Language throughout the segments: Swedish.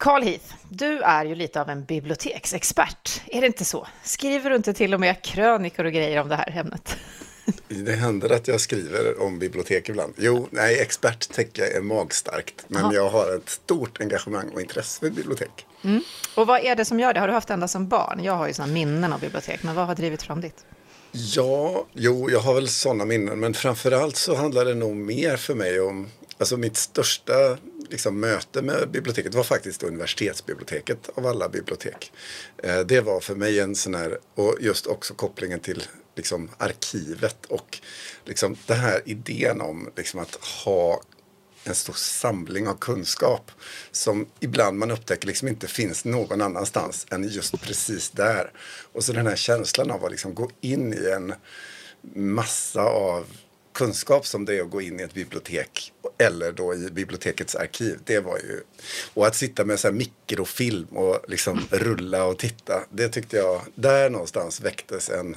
Carl Heath, du är ju lite av en biblioteksexpert, är det inte så? Skriver du inte till och med krönikor och grejer om det här ämnet? Det händer att jag skriver om bibliotek ibland. Jo, nej, expert tänker jag är magstarkt. Men Aha. jag har ett stort engagemang och intresse för bibliotek. Mm. Och vad är det som gör det? Har du haft ända som barn? Jag har ju sådana minnen av bibliotek, men vad har drivit fram ditt? Ja, jo, jag har väl sådana minnen. Men framförallt så handlar det nog mer för mig om Alltså mitt största liksom, möte med biblioteket var faktiskt universitetsbiblioteket av alla bibliotek. Eh, det var för mig en sån här, och just också kopplingen till liksom, arkivet och liksom, den här idén om liksom, att ha en stor samling av kunskap som ibland man upptäcker liksom inte finns någon annanstans än just precis där. Och så den här känslan av att liksom gå in i en massa av kunskap som det är att gå in i ett bibliotek eller då i bibliotekets arkiv. Det var ju, och att sitta med så här mikrofilm och liksom rulla och titta. Det tyckte jag, där någonstans väcktes en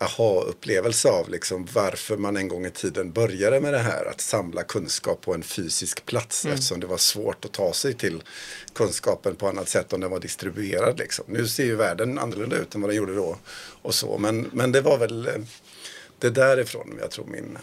aha-upplevelse av liksom varför man en gång i tiden började med det här att samla kunskap på en fysisk plats mm. eftersom det var svårt att ta sig till kunskapen på annat sätt om den var distribuerad. Liksom. Nu ser ju världen annorlunda ut än vad den gjorde då och så men, men det var väl eh, det är därifrån jag tror min,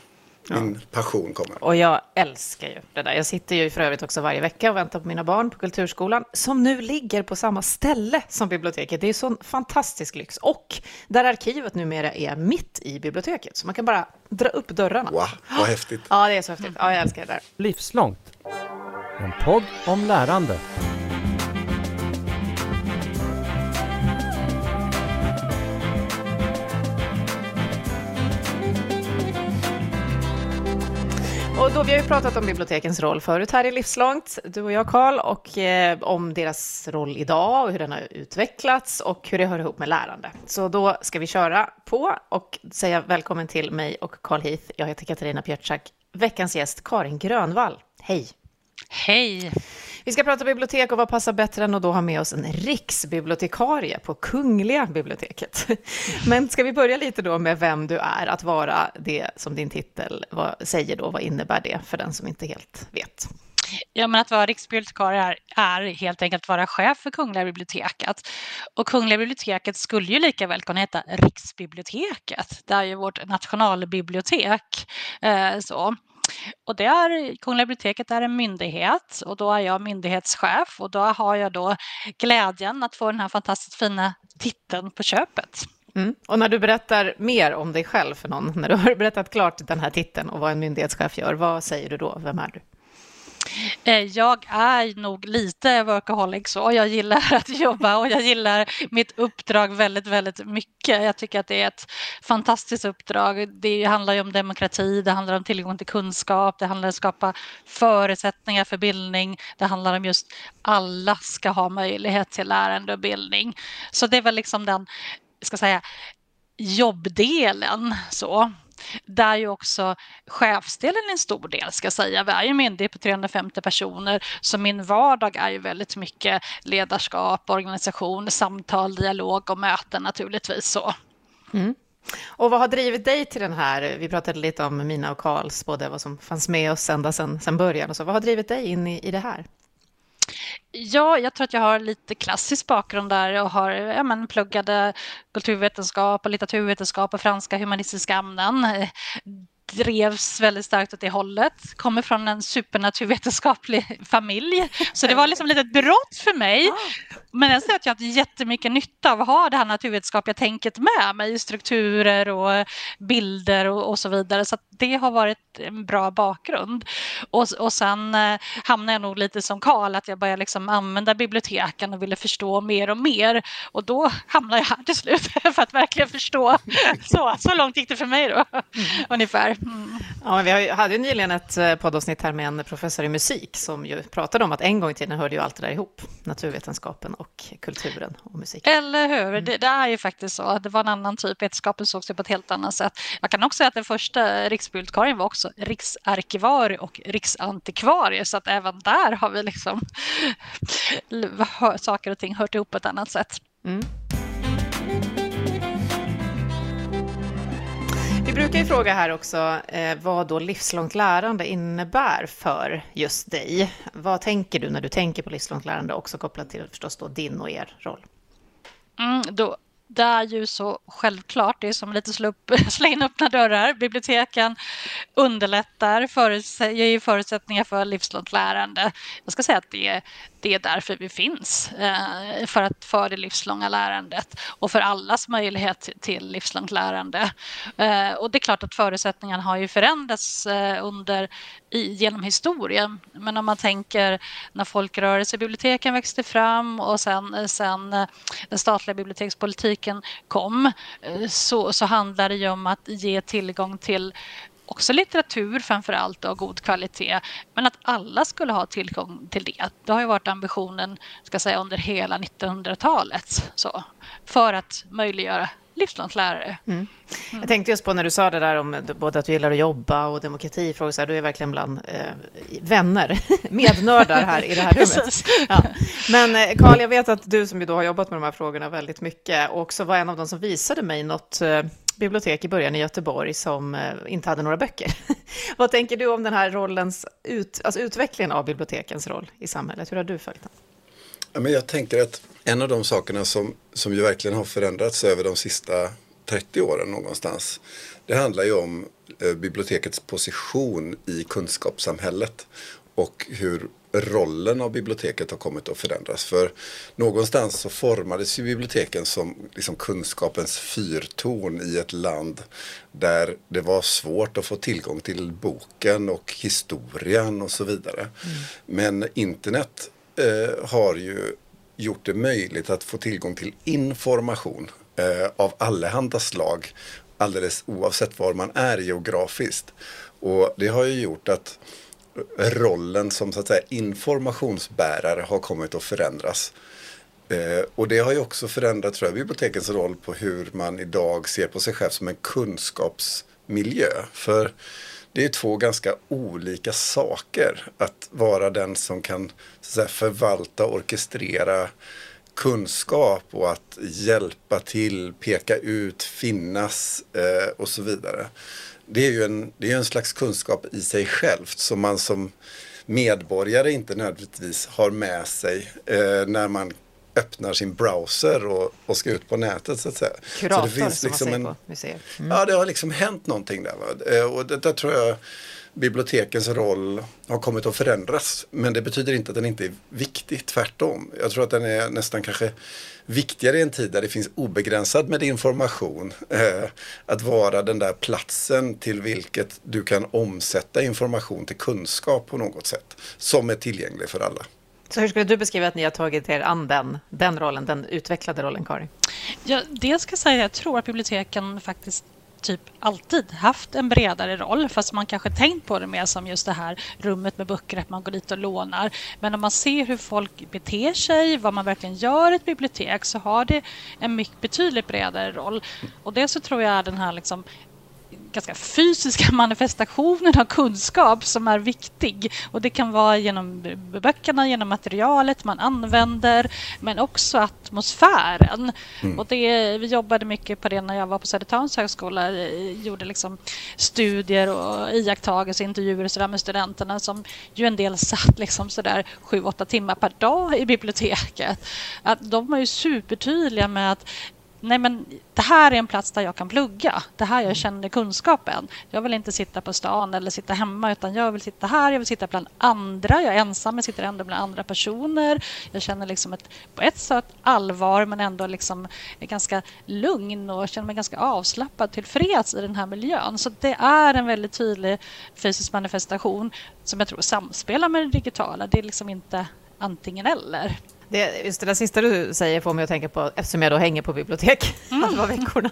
min ja. passion kommer. Och jag älskar ju det där. Jag sitter ju för övrigt också varje vecka och väntar på mina barn på Kulturskolan, som nu ligger på samma ställe som biblioteket. Det är sån fantastisk lyx. Och där arkivet numera är mitt i biblioteket, så man kan bara dra upp dörrarna. Wow, vad häftigt. Ja, det är så häftigt. Ja, jag älskar det där. Livslångt. En podd om lärande. Då, vi har ju pratat om bibliotekens roll förut här i Livslångt, du och jag Karl, och eh, om deras roll idag och hur den har utvecklats och hur det hör ihop med lärande. Så då ska vi köra på och säga välkommen till mig och Carl Heath. Jag heter Katarina Pietschak, veckans gäst Karin Grönvall. Hej! Hej! Vi ska prata bibliotek och vad passar bättre än att då ha med oss en riksbibliotekarie på Kungliga biblioteket. Men ska vi börja lite då med vem du är, att vara det som din titel säger då, vad innebär det för den som inte helt vet? Ja, men att vara riksbibliotekarie är, är helt enkelt att vara chef för Kungliga biblioteket. Och Kungliga biblioteket skulle ju lika väl kunna heta Riksbiblioteket. Det är ju vårt nationalbibliotek. Eh, så. Och det är, Kungliga biblioteket är en myndighet och då är jag myndighetschef och då har jag då glädjen att få den här fantastiskt fina titeln på köpet. Mm. Och när du berättar mer om dig själv för någon, när du har berättat klart den här titeln och vad en myndighetschef gör, vad säger du då? Vem är du? Eh, jag är nog lite workaholic så. Jag gillar att jobba och jag gillar mitt uppdrag väldigt, väldigt mycket. Jag tycker att det är ett fantastiskt uppdrag. Det handlar ju om demokrati, det handlar om tillgång till kunskap, det handlar om att skapa förutsättningar för bildning. Det handlar om just alla ska ha möjlighet till lärande och bildning. Så det är väl liksom den, ska säga, jobbdelen så där ju också chefsdelen är en stor del ska jag säga. Vi är ju myndighet på 350 personer så min vardag är ju väldigt mycket ledarskap, organisation, samtal, dialog och möten naturligtvis så. Mm. Och vad har drivit dig till den här, vi pratade lite om mina och Karls, både vad som fanns med oss ända sedan, sedan början och så, vad har drivit dig in i, i det här? Ja, jag tror att jag har lite klassisk bakgrund där och har ja, men, pluggade kulturvetenskap och litteraturvetenskap och franska humanistiska ämnen drevs väldigt starkt åt det hållet. Kommer från en supernaturvetenskaplig familj. Så det var liksom lite ett brott för mig. Ah. Men jag ser att jag har haft jättemycket nytta av att ha det här naturvetenskapliga tänket med mig. Strukturer och bilder och, och så vidare. Så det har varit en bra bakgrund. Och, och sen eh, hamnade jag nog lite som Karl, att jag började liksom använda biblioteken och ville förstå mer och mer. Och då hamnade jag här till slut för att verkligen förstå. Så, så långt gick det för mig då, mm. ungefär. Mm. Ja, vi hade ju nyligen ett eh, poddavsnitt här med en professor i musik som ju pratade om att en gång i tiden hörde ju allt det där ihop, naturvetenskapen och kulturen och musiken. Eller hur, mm. det, det, är ju faktiskt så. Det var en annan typ, vetenskapen såg på ett helt annat sätt. Jag kan också säga att den första riksbibliotekarien var också riksarkivarie och riksantikvarie, så att även där har vi liksom saker och ting hört ihop på ett annat sätt. Mm. Brukar ju fråga här också eh, vad då livslångt lärande innebär för just dig. Vad tänker du när du tänker på livslångt lärande, också kopplat till förstås då din och er roll? Mm, då det är ju så självklart, det är som lite slå, upp, slå in öppna dörrar. Biblioteken underlättar, ger förutsättningar för livslångt lärande. Jag ska säga att det, det är därför vi finns, eh, för, att, för det livslånga lärandet och för allas möjlighet till livslångt lärande. Eh, och det är klart att förutsättningarna har ju förändrats eh, under i, genom historien. Men om man tänker när folkrörelsebiblioteken växte fram och sen, sen eh, den statliga bibliotekspolitiken kom eh, så, så handlar det ju om att ge tillgång till också litteratur framför allt av god kvalitet, men att alla skulle ha tillgång till det. Det har ju varit ambitionen ska säga, under hela 1900-talet så, för att möjliggöra livslångt lärare. Mm. Jag tänkte just på när du sa det där om både att du gillar att jobba och demokratifrågor, så här, du är verkligen bland eh, vänner, mednördar här i det här rummet. Ja. Men eh, Karl, jag vet att du som ju då har jobbat med de här frågorna väldigt mycket och också var en av de som visade mig något eh, bibliotek i början i Göteborg som eh, inte hade några böcker. Vad tänker du om den här rollens ut, alltså utvecklingen av bibliotekens roll i samhället? Hur har du följt den? Men jag tänker att en av de sakerna som, som ju verkligen har förändrats över de sista 30 åren någonstans. Det handlar ju om eh, bibliotekets position i kunskapssamhället och hur rollen av biblioteket har kommit att förändras. För någonstans så formades ju biblioteken som liksom kunskapens fyrtorn i ett land där det var svårt att få tillgång till boken och historien och så vidare. Mm. Men internet eh, har ju gjort det möjligt att få tillgång till information eh, av allehanda slag alldeles oavsett var man är geografiskt. Och det har ju gjort att rollen som så att säga, informationsbärare har kommit att förändras. Eh, och det har ju också förändrat tror jag, bibliotekens roll på hur man idag ser på sig själv som en kunskapsmiljö. För det är två ganska olika saker. Att vara den som kan så säga, förvalta och orkestrera kunskap och att hjälpa till, peka ut, finnas eh, och så vidare det är ju en, det är en slags kunskap i sig självt som man som medborgare inte nödvändigtvis har med sig eh, när man öppnar sin browser och, och ska ut på nätet så att säga. Kurator så det finns som liksom man säger en, på museer. Mm. Ja, det har liksom hänt någonting där. Va? Eh, och det, där tror jag bibliotekens roll har kommit att förändras. Men det betyder inte att den inte är viktig, tvärtom. Jag tror att den är nästan kanske viktigare i en tid där det finns obegränsad med information. Eh, att vara den där platsen till vilket du kan omsätta information till kunskap på något sätt. Som är tillgänglig för alla. Så hur skulle du beskriva att ni har tagit er an den, den rollen, den utvecklade rollen, Karin? Ja, dels ska jag säga, jag tror att biblioteken faktiskt typ alltid haft en bredare roll fast man kanske tänkt på det mer som just det här rummet med böcker, att man går dit och lånar. Men om man ser hur folk beter sig, vad man verkligen gör i ett bibliotek så har det en mycket betydligt bredare roll. Och det så tror jag är den här liksom ganska fysiska manifestationen av kunskap som är viktig. Och det kan vara genom böckerna, genom materialet man använder, men också atmosfären. Mm. Och det, vi jobbade mycket på det när jag var på Södertörns högskola, gjorde liksom studier och iakttagelser, intervjuer så med studenterna som ju en del satt liksom sådär sju, åtta timmar per dag i biblioteket. Att de var ju supertydliga med att nej men det här är en plats där jag kan plugga. Det här jag känner kunskapen. Jag vill inte sitta på stan eller sitta hemma utan jag vill sitta här. Jag vill sitta bland andra. Jag är ensam men sitter ändå bland andra personer. Jag känner liksom ett, på ett sätt allvar men ändå liksom är ganska lugn och känner mig ganska avslappnad tillfreds i den här miljön. Så det är en väldigt tydlig fysisk manifestation som jag tror samspelar med det digitala. Det är liksom inte antingen eller. Det, just det där sista du säger får mig att tänka på, eftersom jag då hänger på bibliotek mm. alla veckorna,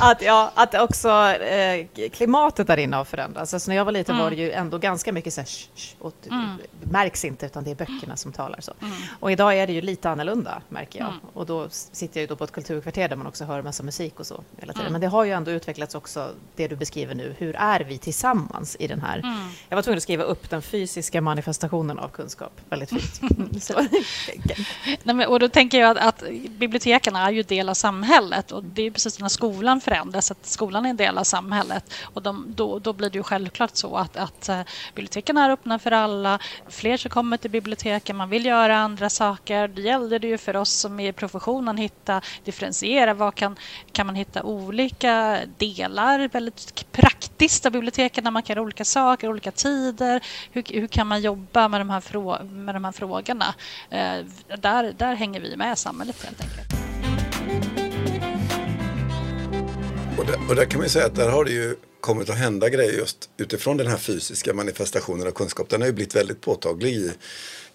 att, ja, att också eh, klimatet där inne har förändrats. Alltså när jag var liten mm. var det ju ändå ganska mycket så här, sh, sh, och, mm. märks inte, utan det är böckerna som talar. Så. Mm. Och idag är det ju lite annorlunda, märker jag. Mm. Och då sitter jag ju då på ett kulturkvarter där man också hör massa musik och så hela tiden. Mm. Men det har ju ändå utvecklats också, det du beskriver nu, hur är vi tillsammans i den här... Jag var tvungen att skriva upp den fysiska manifestationen av kunskap, väldigt fint. Nej, men, och då tänker jag att, att biblioteken är ju del av samhället och det är precis när skolan förändras att skolan är en del av samhället och de, då, då blir det ju självklart så att, att eh, biblioteken är öppna för alla, fler som kommer till biblioteken, man vill göra andra saker. Det gäller det ju för oss som är i professionen hitta, differentiera, vad kan, kan man hitta olika delar, väldigt praktiskt dista biblioteken när man kan göra olika saker, olika tider. Hur, hur kan man jobba med de här, frå med de här frågorna? Eh, där, där hänger vi med samhället helt enkelt. Och där, och där kan man säga att där har det ju kommit att hända grejer just utifrån den här fysiska manifestationen av kunskap. Den har ju blivit väldigt påtaglig i,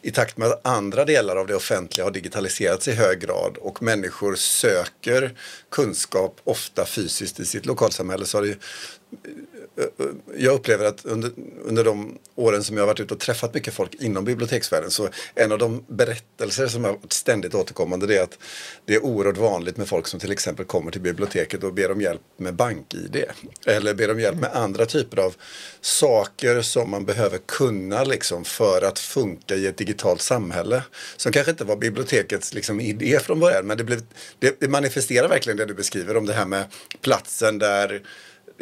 i takt med att andra delar av det offentliga har digitaliserats i hög grad och människor söker kunskap ofta fysiskt i sitt lokalsamhälle så har det ju jag upplever att under, under de åren som jag har varit ute och träffat mycket folk inom biblioteksvärlden så en av de berättelser som är ständigt återkommande är att det är oerhört vanligt med folk som till exempel kommer till biblioteket och ber om hjälp med bank-id. Eller ber om hjälp med andra typer av saker som man behöver kunna liksom för att funka i ett digitalt samhälle. Som kanske inte var bibliotekets liksom idé från början men det, blev, det, det manifesterar verkligen det du beskriver om det här med platsen där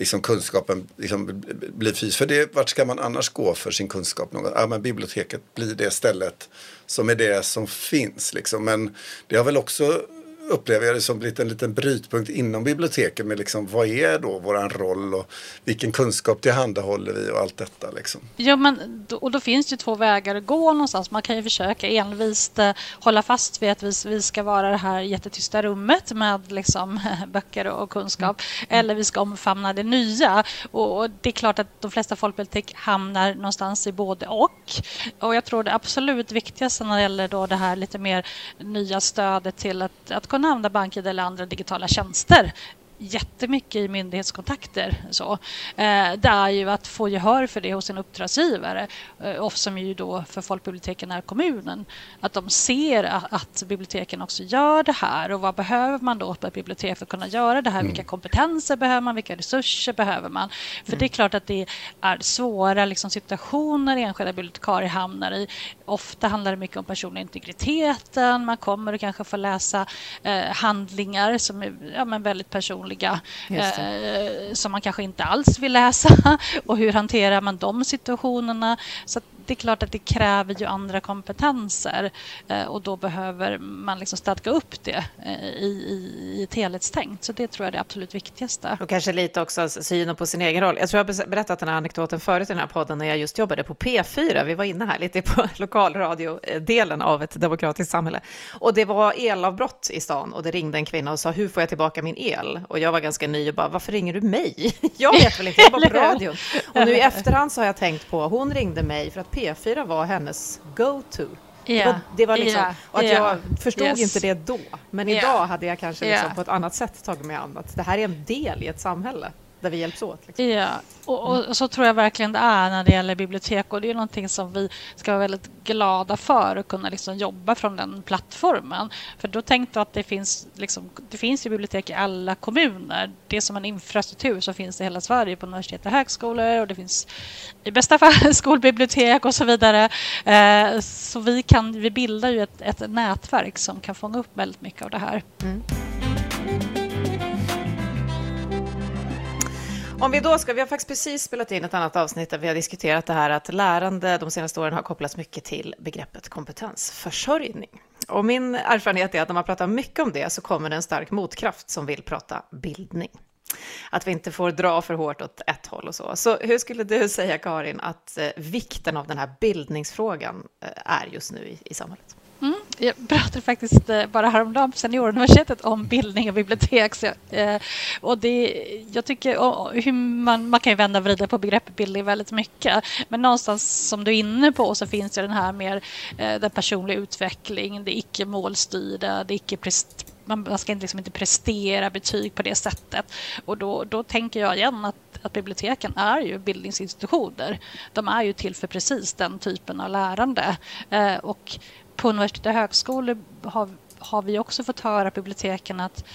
liksom kunskapen liksom blir fys. För det, vart ska man annars gå för sin kunskap? Någon? Ja, men biblioteket blir det stället som är det som finns. Liksom. Men det har väl också upplever jag det som blivit en liten brytpunkt inom biblioteken med liksom, vad är då våran roll och vilken kunskap tillhandahåller vi och allt detta. Liksom. Ja, men, och då finns det två vägar att gå någonstans. Man kan ju försöka envist eh, hålla fast vid att vi, vi ska vara det här jättetysta rummet med liksom, böcker och kunskap. Mm. Eller vi ska omfamna det nya. Och, och, det är klart att de flesta folkbibliotek hamnar någonstans i både och. Och jag tror det absolut viktigaste när det gäller då det här lite mer nya stödet till att, att kunna använda BankID eller andra digitala tjänster jättemycket i myndighetskontakter. Så. Eh, det är ju att få gehör för det hos en uppdragsgivare, eh, och som ju då för folkbiblioteken är kommunen. Att de ser att, biblioteken också gör det här och vad behöver man då på ett bibliotek för att kunna göra det här? Mm. Vilka kompetenser behöver man? Vilka resurser behöver man? För mm. det är klart att det är svåra liksom, situationer enskilda bibliotekarier hamnar i. Ofta handlar det mycket om personlig integriteten. Man kommer och kanske får läsa eh, handlingar som är ja, men väldigt personliga roliga eh, som man kanske inte alls vill läsa. Och hur hanterar man de situationerna? Så det är klart att det kräver ju andra kompetenser eh, och då behöver man liksom stadga upp det eh, i, i, i ett helhetstänk. Så det tror jag är det absolut viktigaste. Och kanske lite också synen på sin egen roll. Jag tror jag har berättat den här anekdoten förut i den här podden när jag just jobbade på P4. Vi var inne här lite på lokalradiodelen av ett demokratiskt samhälle. Och det var elavbrott i stan och det ringde en kvinna och sa hur får jag tillbaka min el? Och jag var ganska ny och bara varför ringer du mig? Jag vet väl inte, jag jobbar på radion. Och nu i efterhand så har jag tänkt på, hon ringde mig för att P4 var hennes go-to. Yeah. Det var, det var liksom, yeah. att yeah. jag förstod yes. inte det då. Men idag hade jag kanske liksom på ett annat sätt tagit mig an att det här är en del i ett samhälle där vi hjälps åt. Liksom. Ja, och, och, så tror jag verkligen det är när det gäller bibliotek och det är någonting som vi ska vara väldigt glada för att kunna liksom jobba från den plattformen. För då tänkte jag att det finns, liksom, det finns ju bibliotek i alla kommuner. Det är som en infrastruktur som finns i hela Sverige på universitet och högskolor och det finns i bästa fall skolbibliotek och så vidare. Eh, så vi, kan, vi bildar ju ett, ett nätverk som kan fånga upp väldigt mycket av det här. Mm. Om vi då ska, vi har faktiskt precis spelat in ett annat avsnitt där vi har diskuterat det här att lärande de senaste åren har kopplats mycket till begreppet kompetensförsörjning. Och min erfarenhet är att när man pratar mycket om det så kommer det en stark motkraft som vill prata bildning. Att vi inte får dra för hårt åt ett håll och så. Så hur skulle du säga, Karin, att eh, vikten av den här bildningsfrågan eh, är just nu i, i samhället? Jag pratade faktiskt eh, bara häromdagen på Senioruniversitetet om bildning och bibliotek. Så, eh, och det, jag tycker, och hur man, man kan ju vända och vrida på begreppet bildning väldigt mycket. Men någonstans som du är inne på så finns det den här mer eh, den personliga utveckling, det icke målstyrda, det icke man ska liksom inte prestera betyg på det sättet. Och då, då tänker jag igen att, att biblioteken är ju bildningsinstitutioner. De är ju till för precis den typen av lärande. Eh, och på universitet och högskolor har, har vi också fått höra på biblioteken att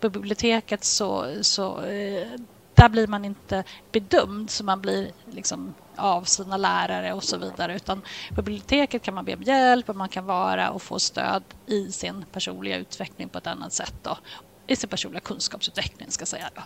på biblioteket så, så eh, där blir man inte bedömd så man blir liksom av sina lärare och så vidare. Utan på biblioteket kan man be om hjälp och man kan vara och få stöd i sin personliga utveckling på ett annat sätt. Då i sin personliga kunskapsutveckling. Ska säga då.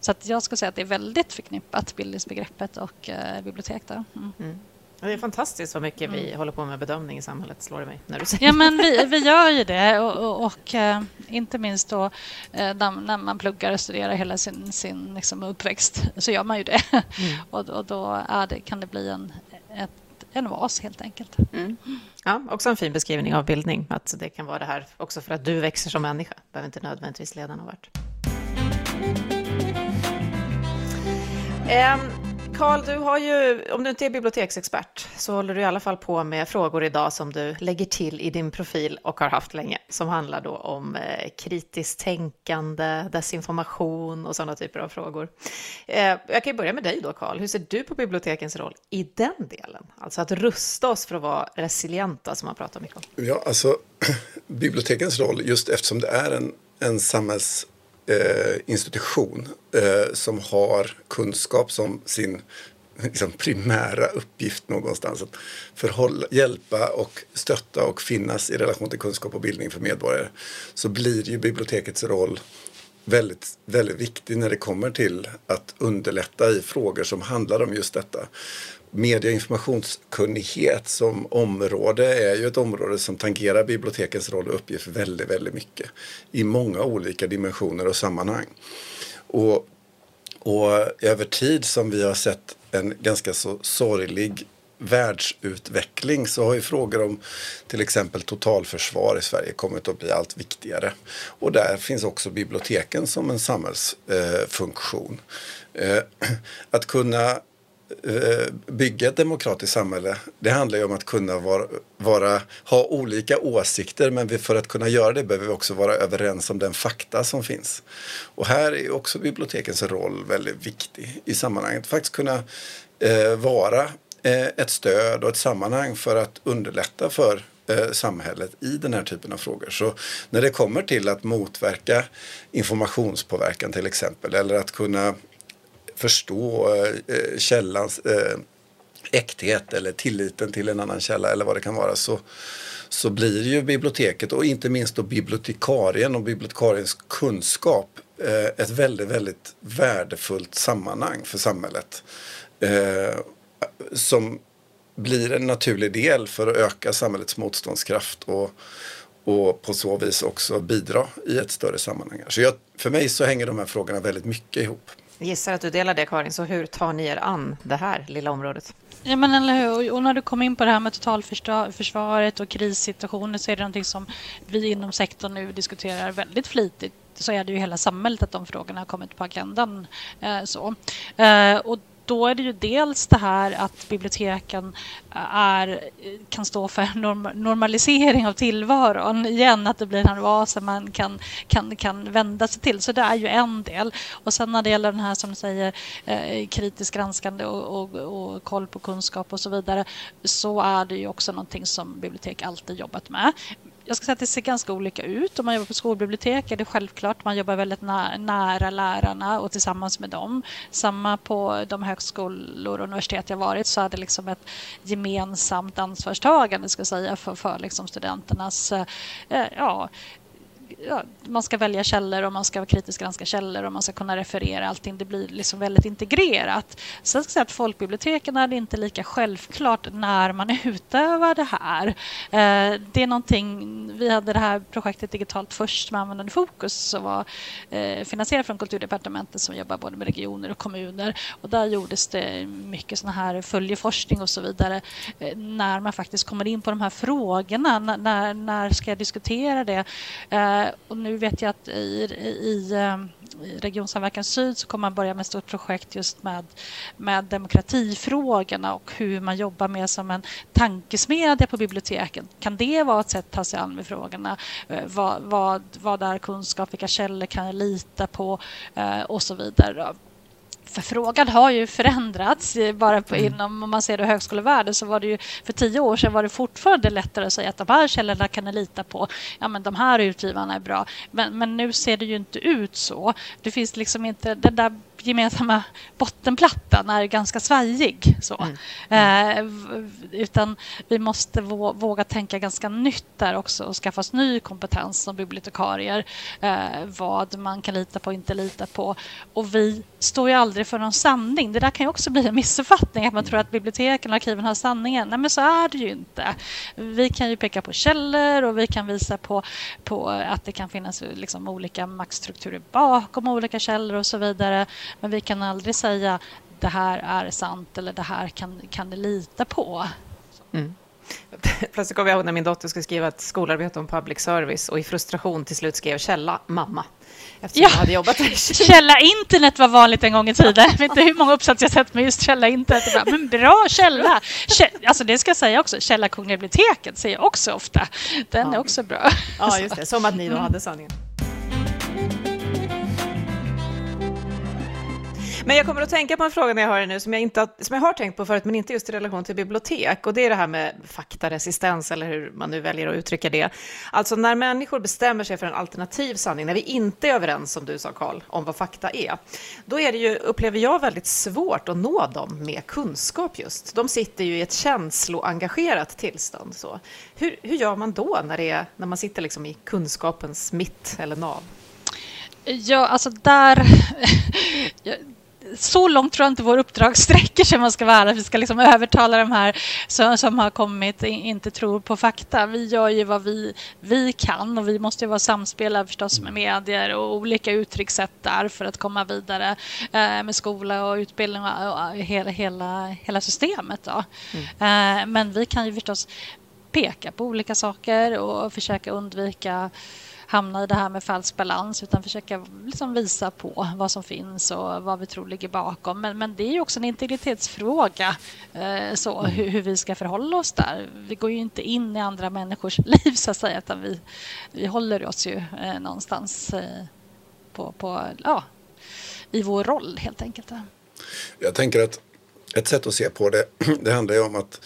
Så att jag skulle säga att det är väldigt förknippat, bildningsbegreppet och eh, bibliotek. Mm. Mm. Det är fantastiskt vad mycket vi mm. håller på med bedömning i samhället, slår det mig när du säger Ja, men vi, vi gör ju det och, och, och äh, inte minst då äh, när man pluggar och studerar hela sin, sin liksom, uppväxt så gör man ju det. Mm. och, och då det, kan det bli en, ett, en vas helt enkelt. Mm. Ja, också en fin beskrivning av bildning, att det kan vara det här också för att du växer som människa, behöver inte nödvändigtvis ledaren ha varit. Um, Karl, du har ju, om du inte är biblioteksexpert, så håller du i alla fall på med frågor idag som du lägger till i din profil och har haft länge, som handlar då om eh, kritiskt tänkande, desinformation och sådana typer av frågor. Eh, jag kan ju börja med dig då, Karl. Hur ser du på bibliotekens roll i den delen? Alltså att rusta oss för att vara resilienta, som man pratar mycket om. Ja, alltså bibliotekens roll, just eftersom det är en, en samhälls Eh, institution eh, som har kunskap som sin liksom, primära uppgift någonstans. Att förhålla, hjälpa och stötta och finnas i relation till kunskap och bildning för medborgare. Så blir ju bibliotekets roll väldigt, väldigt viktig när det kommer till att underlätta i frågor som handlar om just detta media och informationskunnighet som område är ju ett område som tangerar bibliotekens roll och uppgift väldigt, väldigt mycket i många olika dimensioner och sammanhang. Och, och över tid som vi har sett en ganska så sorglig världsutveckling så har ju frågor om till exempel totalförsvar i Sverige kommit att bli allt viktigare. Och där finns också biblioteken som en samhällsfunktion. Eh, att kunna Eh, bygga ett demokratiskt samhälle, det handlar ju om att kunna vara, vara, ha olika åsikter men för att kunna göra det behöver vi också vara överens om den fakta som finns. Och här är också bibliotekens roll väldigt viktig i sammanhanget. Faktiskt kunna eh, vara eh, ett stöd och ett sammanhang för att underlätta för eh, samhället i den här typen av frågor. Så när det kommer till att motverka informationspåverkan till exempel eller att kunna förstå eh, eh, källans eh, äkthet eller tilliten till en annan källa eller vad det kan vara så, så blir ju biblioteket och inte minst då bibliotekarien och bibliotekariens kunskap eh, ett väldigt, väldigt värdefullt sammanhang för samhället. Eh, som blir en naturlig del för att öka samhällets motståndskraft och, och på så vis också bidra i ett större sammanhang. Så jag, för mig så hänger de här frågorna väldigt mycket ihop. Jag gissar att du delar det Karin, så hur tar ni er an det här lilla området? Ja, men eller hur? Och när du kom in på det här med totalförsvaret och krissituationer så är det någonting som vi inom sektorn nu diskuterar väldigt flitigt så är det ju hela samhället att de frågorna har kommit på agendan. Eh, så. Eh, och då är det ju dels det här att biblioteken eh, är, eh, kan stå för norm, normalisering av tillvaron. Igen, att det blir en oas man kan, kan, kan vända sig till. Så det är ju en del. Och sen när det gäller den här som säger eh, kritiskt granskande och, och, och koll på kunskap och så vidare så är det ju också någonting som bibliotek alltid jobbat med jag ska säga att det ser ganska olika ut. Om man jobbar på skolbibliotek är det självklart man jobbar väldigt nära lärarna och tillsammans med dem. Samma på de högskolor och universitet jag varit så är det liksom ett gemensamt ansvarstagande ska säga, för, för liksom studenternas eh, ja, ja, man ska välja källor och man ska kritiskt granska källor och man ska kunna referera allting. Det blir liksom väldigt integrerat. Sen ska jag säga att folkbiblioteken är det inte lika självklart när man utövar det här. Eh, det är någonting, vi hade det här projektet Digitalt först med användande fokus som var eh, finansierat från Kulturdepartementet som jobbar både med regioner och kommuner och där gjordes det mycket sån här följeforskning och så vidare eh, när man faktiskt kommer in på de här frågorna. När, när ska jag diskutera det? Eh, och nu vet jag att i, i, ehm, i Regionsamverkan Syd så kommer man börja med ett stort projekt just med, med demokratifrågorna och hur man jobbar med som en tankesmedja på biblioteken. Kan det vara ett sätt att ta sig an med frågorna? Eh, vad, vad, vad är kunskap? Vilka källor kan jag lita på? Eh, och så vidare förfrågan har ju förändrats. Bara på, mm. inom, om man ser det högskolevärlden så var det ju för tio år sedan var det fortfarande lättare att säga att de här källorna kan ni lita på. Ja, men de här utgivarna är bra. Men, men nu ser det ju inte ut så. Det finns liksom inte den där gemensamma bottenplattan är ganska svajig. Så. Mm. Eh, utan vi måste våga tänka ganska nytt där också och skaffa oss ny kompetens som bibliotekarier. Eh, vad man kan lita på och inte lita på. Och vi står ju aldrig för någon sanning. Det där kan ju också bli en missuppfattning, att man tror att biblioteken och arkiven har sanningen. Nej, men så är det ju inte. Vi kan ju peka på källor och vi kan visa på, på att det kan finnas liksom olika maktstrukturer bakom olika källor och så vidare. Men vi kan aldrig säga det här är sant eller det här kan, kan ni lita på. Mm. Plötsligt kom jag ihåg när min dotter skulle skriva ett skolarbete om public service och i frustration till slut skrev källa mamma. Eftersom ja. jag hade jobbat där. Källa internet var vanligt en gång i tiden. Jag vet inte hur många uppsatser jag sett med just källa internet. Bara, men bra källa! Alltså det ska jag säga också, källa kognibiblioteket säger jag också ofta. Den ja. är också bra. Ja, just det. Som att ni då mm. hade sanningen. Men jag kommer att tänka på en fråga när jag hör det nu som jag, inte har, som jag har tänkt på förut, men inte just i relation till bibliotek. Och det är det här med faktaresistens, eller hur man nu väljer att uttrycka det. Alltså när människor bestämmer sig för en alternativ sanning, när vi inte är överens, som du sa Karl, om vad fakta är, då är det ju, upplever jag, väldigt svårt att nå dem med kunskap just. De sitter ju i ett känsloengagerat tillstånd. Så. Hur, hur gör man då när, det är, när man sitter liksom i kunskapens mitt eller nav? Ja, alltså där... så långt tror jag inte vår uppdrag sträcker sig, man ska vara Vi ska liksom övertala de här som, som har kommit inte tror på fakta. Vi gör ju vad vi, vi kan och vi måste ju vara samspelade förstås med medier och olika uttryckssätt där för att komma vidare eh, med skola och utbildning och, och hela, hela, hela systemet. Då. Mm. Eh, men vi kan ju förstås peka på olika saker och försöka undvika hamna i det här med falsk balans utan försöka liksom visa på vad som finns och vad vi tror ligger bakom. Men, men det är ju också en integritetsfråga eh, så, mm. hur, hur, vi ska förhålla oss där. Vi går ju inte in i andra människors liv så att säga utan vi, vi håller oss ju eh, någonstans eh, på, på, ja, i vår roll helt enkelt. Jag tänker att ett sätt att se på det, det handlar ju om att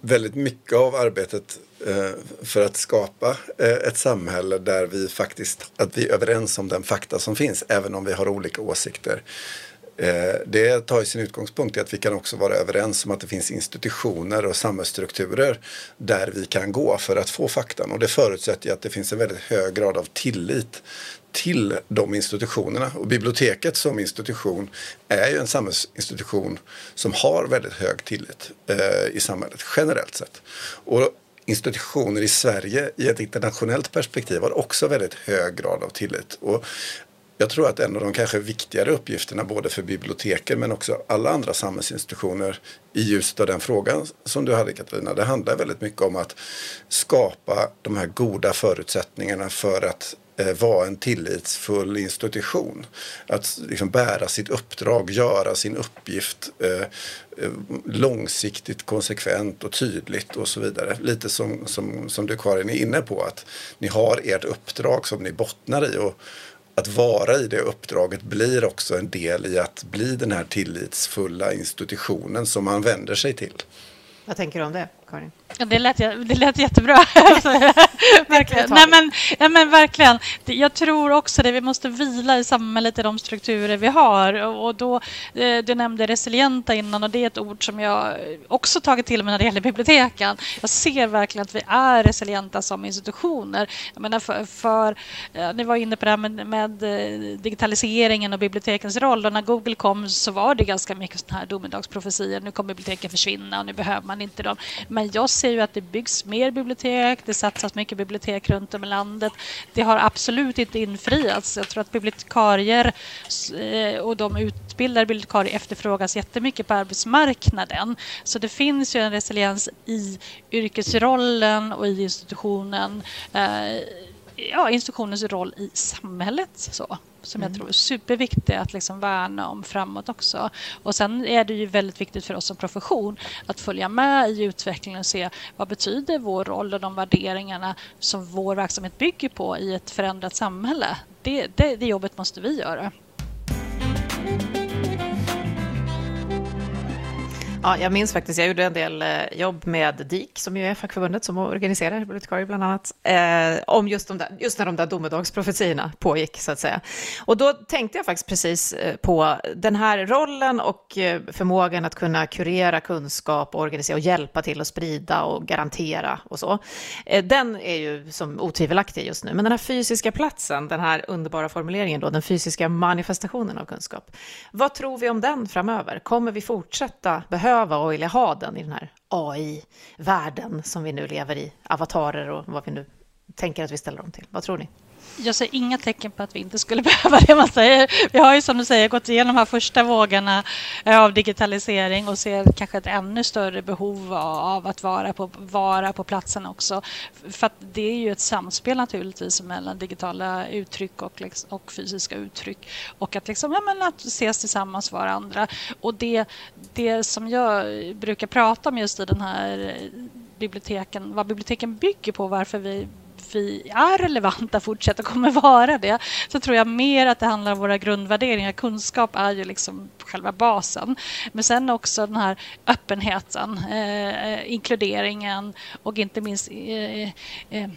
väldigt mycket av arbetet Eh, för att skapa eh, ett samhälle där vi faktiskt att vi är överens om den fakta som finns, även om vi har olika åsikter. Eh, det tar sin utgångspunkt i att vi kan också vara överens om att det finns institutioner och samhällsstrukturer där vi kan gå för att få faktan. Och det förutsätter att det finns en väldigt hög grad av tillit till de institutionerna. Och biblioteket som institution är ju en samhällsinstitution som har väldigt hög tillit eh, i samhället generellt sett. Och institutioner i Sverige i ett internationellt perspektiv har också väldigt hög grad av tillit. Och jag tror att en av de kanske viktigare uppgifterna både för biblioteken men också alla andra samhällsinstitutioner i ljuset av den frågan som du hade Katarina, det handlar väldigt mycket om att skapa de här goda förutsättningarna för att Eh, vara en tillitsfull institution. Att liksom bära sitt uppdrag, göra sin uppgift eh, eh, långsiktigt, konsekvent och tydligt och så vidare. Lite som, som, som du Karin är inne på, att ni har ert uppdrag som ni bottnar i. Och, att vara i det uppdraget blir också en del i att bli den här tillitsfulla institutionen som man vänder sig till. Vad tänker du om det, Karin? Ja, det, lät, det lät jättebra. verkligen. Nej, men, ja, men verkligen. Jag tror också det. Vi måste vila i samhället i de strukturer vi har. Och då, eh, du nämnde resilienta innan och det är ett ord som jag också tagit till mig när det gäller biblioteken. Jag ser verkligen att vi är resilienta som institutioner. Jag menar för, för ni var inne på det här med, med, eh, digitaliseringen och bibliotekens roll. Och när Google kom så var det ganska mycket sådana här domedagsprofetier. Nu kommer biblioteken försvinna och nu behöver man inte dem. Men jag ser ju att det byggs mer bibliotek, det satsas mycket bibliotek runt om i landet. Det har absolut inte infriats. Jag tror att bibliotekarier eh, och de utbildade bibliotekarier efterfrågas jättemycket på arbetsmarknaden. Så det finns ju en resiliens i yrkesrollen och i institutionen eh, ja, institutionens roll i samhället. Så, som mm. jag tror är superviktig att liksom värna om framåt också. Och sen är det ju väldigt viktigt för oss som profession att följa med i utvecklingen och se vad betyder vår roll och de värderingarna som vår verksamhet bygger på i ett förändrat samhälle. Det, det, det jobbet måste vi göra. Ja, jag minns faktiskt, jag gjorde en del eh, jobb med DIK, som ju är fackförbundet som organiserar bibliotekarier bland annat, eh, om just, de där, just när de där domedagsprofetiorna pågick, så att säga. Och då tänkte jag faktiskt precis eh, på den här rollen och eh, förmågan att kunna kurera kunskap, och organisera och hjälpa till att sprida och garantera och så. Eh, den är ju som otvivelaktig just nu, men den här fysiska platsen, den här underbara formuleringen då, den fysiska manifestationen av kunskap. Vad tror vi om den framöver? Kommer vi fortsätta behöva och vilja ha den i den här AI-världen som vi nu lever i, avatarer och vad vi nu tänker att vi ställer dem till? Vad tror ni? Jag ser inga tecken på att vi inte skulle behöva det. Man säger. Vi har ju som du säger gått igenom de här första vågorna eh, av digitalisering och ser kanske ett ännu större behov av att vara på, vara på platsen också. För att det är ju ett samspel naturligtvis mellan digitala uttryck och, liksom, och fysiska uttryck. Och att, liksom, ja, men att ses tillsammans varandra. Och det, det som jag brukar prata om just i den här biblioteken, vad biblioteken bygger på, varför vi vi är relevanta, fortsätter kommer vara det, så tror jag mer att det handlar om våra grundvärderingar. Kunskap är ju liksom själva basen. Men sen också den här öppenheten, eh, inkluderingen och inte minst eh, eh,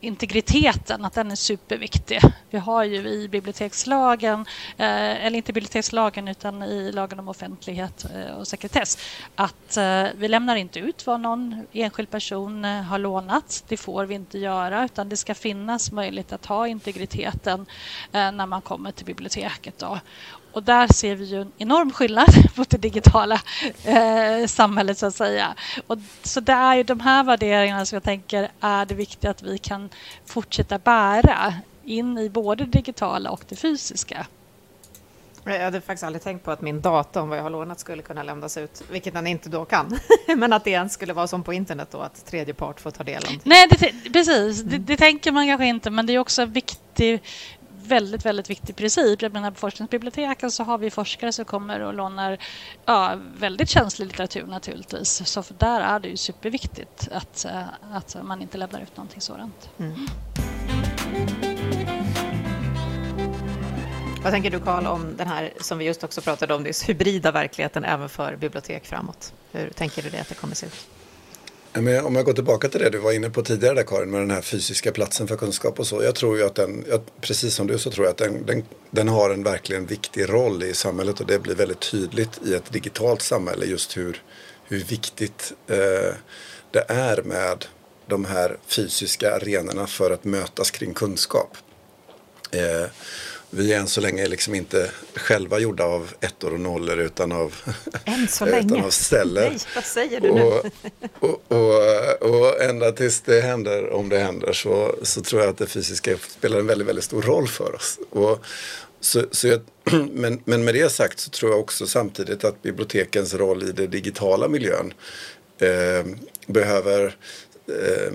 integriteten, att den är superviktig. Vi har ju i bibliotekslagen, eh, eller inte bibliotekslagen utan i lagen om offentlighet eh, och sekretess, att eh, vi lämnar inte ut vad någon enskild person har lånat. Det får vi inte göra utan det ska finnas möjlighet att ha integriteten när man kommer till biblioteket. Då. Och där ser vi ju en enorm skillnad mot det digitala eh, samhället så att säga. Och, så det är ju de här värderingarna som jag tänker är det viktiga att vi kan fortsätta bära in i både det digitala och det fysiska. Jag hade faktiskt aldrig tänkt på att min data om vad jag har lånat skulle kunna lämnas ut, vilket den inte då kan. Men att det ens skulle vara som på internet då, att tredje part får ta del av det. Nej, det, precis. Mm. Det, det, tänker man kanske inte, men det är också viktigt väldigt, väldigt viktig princip. Jag menar, på forskningsbiblioteken så har vi forskare som kommer och lånar ja, väldigt känslig litteratur naturligtvis. Så där är det ju superviktigt att, eh, att man inte lämnar ut någonting sådant. Mm. Vad tänker du Karl om den här som vi just också pratade om, det hybrida verkligheten även för bibliotek framåt? Hur tänker du dig att det kommer se ut? Men om jag går tillbaka till det du var inne på tidigare där Karin med den här fysiska platsen för kunskap och så. Jag tror ju att den, precis som du så tror jag att den, den, den, har en verkligen viktig roll i samhället och det blir väldigt tydligt i ett digitalt samhälle just hur, hur viktigt eh, det är med de här fysiska arenorna för att mötas kring kunskap. Eh, vi är än så länge liksom inte själva gjorda av ettor och nollor utan av, än så länge. utan av celler. Nej, vad säger du nu? Och, och, och, och, ända tills det händer, om det händer, så, så tror jag att det fysiska spelar en väldigt, väldigt stor roll för oss. Och, så, så jag, men, men med det sagt så tror jag också samtidigt att bibliotekens roll i den digitala miljön eh, behöver eh,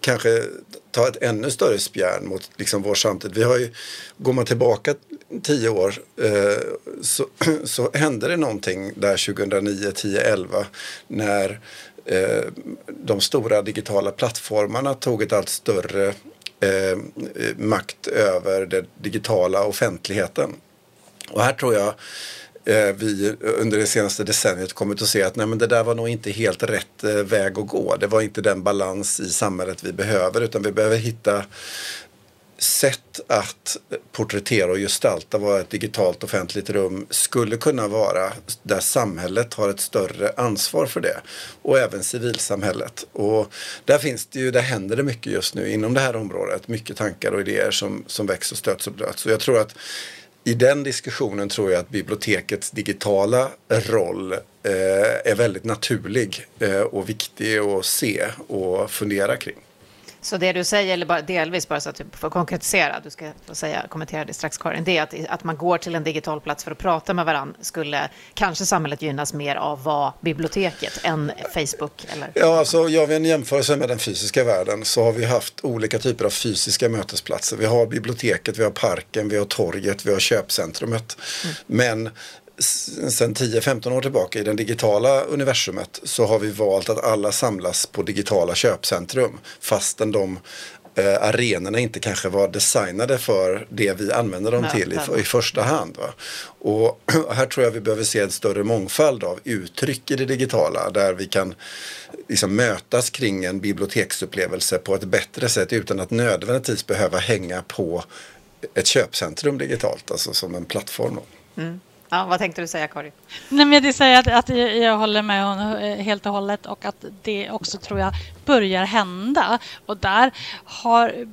kanske ta ett ännu större spjärn mot liksom vår samtid. Vi har ju, går man tillbaka tio år eh, så, så hände det någonting där 2009, 10, 11 när eh, de stora digitala plattformarna tog ett allt större eh, makt över den digitala offentligheten. Och här tror jag Eh, vi under det senaste decenniet kommit att se att nej, men det där var nog inte helt rätt eh, väg att gå. Det var inte den balans i samhället vi behöver utan vi behöver hitta sätt att porträttera och gestalta vad ett digitalt offentligt rum skulle kunna vara där samhället har ett större ansvar för det och även civilsamhället. Och där finns det ju, där händer det mycket just nu inom det här området. Mycket tankar och idéer som, som väcks och stöts och blöts. Så jag tror att i den diskussionen tror jag att bibliotekets digitala roll eh, är väldigt naturlig eh, och viktig att se och fundera kring. Så det du säger, eller bara delvis bara så att du får konkretisera, du ska få säga, kommentera det strax Karin, det är att, att man går till en digital plats för att prata med varandra skulle kanske samhället gynnas mer av vad biblioteket än Facebook? Eller? Ja, alltså gör vi en jämförelse med den fysiska världen så har vi haft olika typer av fysiska mötesplatser. Vi har biblioteket, vi har parken, vi har torget, vi har köpcentrumet. Mm. Men sen 10-15 år tillbaka i det digitala universumet så har vi valt att alla samlas på digitala köpcentrum fastän de eh, arenorna inte kanske var designade för det vi använder dem till i, i första hand. Va? Och här tror jag vi behöver se en större mångfald av uttryck i det digitala där vi kan liksom mötas kring en biblioteksupplevelse på ett bättre sätt utan att nödvändigtvis behöva hänga på ett köpcentrum digitalt, alltså som en plattform. Mm. Ja, vad tänkte du säga Karin? Nej, men jag vill säga att, att jag håller med honom eh, helt och hållet och att det också tror jag börjar hända. Och där har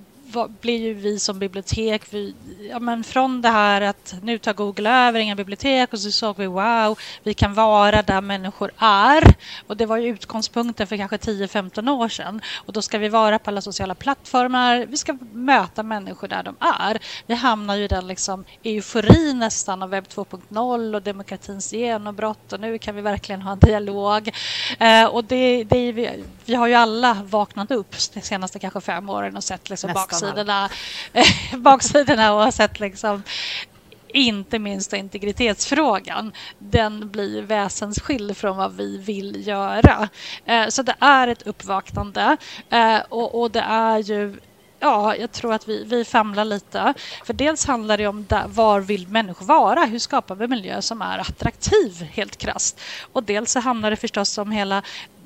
blir ju vi som bibliotek, vi, ja, men från det här att nu tar Google över inga bibliotek och så såg vi wow, vi kan vara där människor är. Och det var ju utgångspunkten för kanske 10-15 år sedan. Och då ska vi vara på alla sociala plattformar, vi ska möta människor där de är. Vi hamnar ju i den liksom eufori nästan av webb 2.0 och demokratins genombrott och nu kan vi verkligen ha en dialog. Eh, och det, det vi, vi har ju alla vaknat upp de senaste kanske fem åren och sett liksom baksidorna, baksidorna och sett liksom inte minst integritetsfrågan. Den blir väsensskild från vad vi vill göra. Eh, så det är ett uppvaknande eh, och, det är ju Ja, jag tror att vi, vi famlar lite. För dels handlar det om där, var vill människor vara? Hur skapar vi miljö som är attraktiv, helt krast? Och dels så handlar det förstås om hela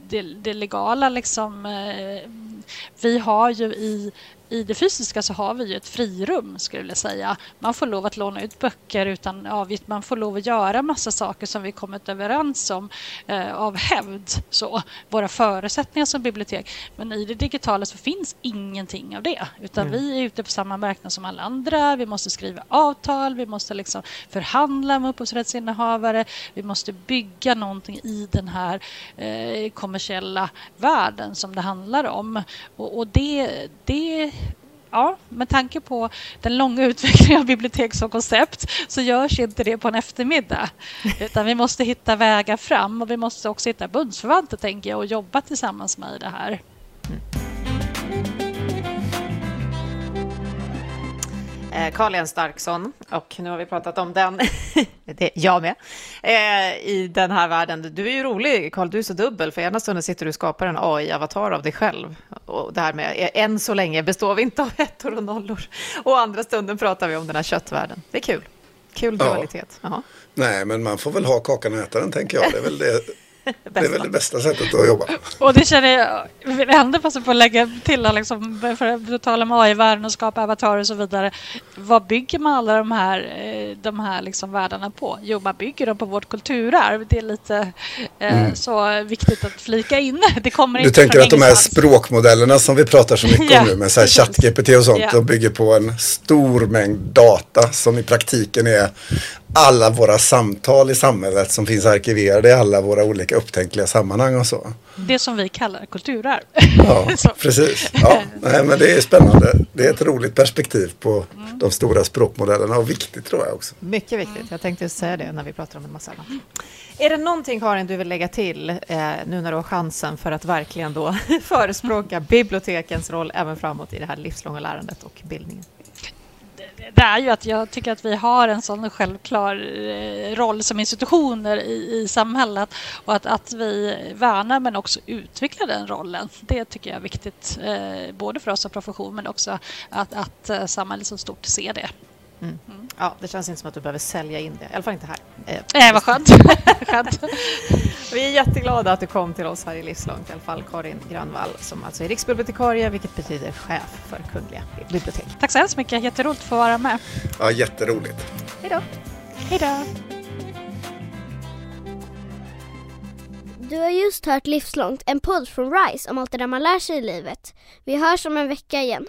det, det legala. Liksom, eh, vi har ju i i det fysiska så har vi ju ett frirum skulle jag säga. Man får lov att låna ut böcker utan avgift. Man får lov att göra massa saker som vi kommit överens om eh, av hävd. Så, våra förutsättningar som bibliotek. Men i det digitala så finns ingenting av det. Utan mm. vi är ute på samma marknad som alla andra. Vi måste skriva avtal, vi måste liksom förhandla med upphovsrättsinnehavare. Vi måste bygga någonting i den här eh, kommersiella världen som det handlar om. Och, och det, det ja, med tanke på den långa utvecklingen av bibliotek som koncept så görs inte det på en eftermiddag. Utan vi måste hitta vägar fram och vi måste också hitta bundsförvanter tänker jag och jobba tillsammans med det här. Karl Jens Starksson och nu har vi pratat om den, det, jag med, eh, i den här världen. Du är ju rolig Karl, du är så dubbel, för ena stunden sitter du och skapar en AI-avatar av dig själv. Och det här med, eh, än så länge består vi inte av ettor och nollor. Och andra stunden pratar vi om den här köttvärlden. Det är kul. Kul dualitet. Ja. Nej, men man får väl ha kakan och äta den, tänker jag. Det är väl det det är väl det bästa sättet att jobba. Och det känner jag, jag vill ändå passa på att lägga till, liksom, för att tala om AI-världen och skapa avatarer och så vidare. Vad bygger man alla de här, eh, de här liksom världarna på? Jo, man bygger dem på vårt kulturarv. Det är lite eh, mm. så viktigt att flika in. Det kommer du tänker att de här språkmodellerna som vi pratar så mycket ja, om nu med ChatGPT och sånt, ja. de bygger på en stor mängd data som i praktiken är alla våra samtal i samhället som finns arkiverade i alla våra olika upptänkliga sammanhang och så. Det som vi kallar kulturarv. Ja, precis. Ja, nej, men det är spännande. Det är ett roligt perspektiv på mm. de stora språkmodellerna och viktigt tror jag också. Mycket viktigt. Jag tänkte säga det när vi pratar om en massa annat. Är det någonting Karin du vill lägga till eh, nu när du har chansen för att verkligen då förespråka bibliotekens roll även framåt i det här livslånga lärandet och bildningen? Det är ju att jag tycker att vi har en sån självklar eh, roll som institutioner i, i samhället och att, att vi värnar men också utvecklar den rollen. Det tycker jag är viktigt, eh, både för oss som profession men också att, att eh, samhället som stort ser det. Mm. Mm. Ja, det känns inte som att du behöver sälja in det, i alla fall inte här. Eh, Nej, vad skönt. skönt. Vi är jätteglada att du kom till oss här i Livslångt, i alla fall Karin Grönvall som alltså är riksbibliotekarie, vilket betyder chef för Kungliga bibliotek. Tack så hemskt mycket, jätteroligt att få vara med. Ja, jätteroligt. Hej då. Hej då. Du har just hört Livslångt, en podd från RISE om allt det där man lär sig i livet. Vi hörs om en vecka igen.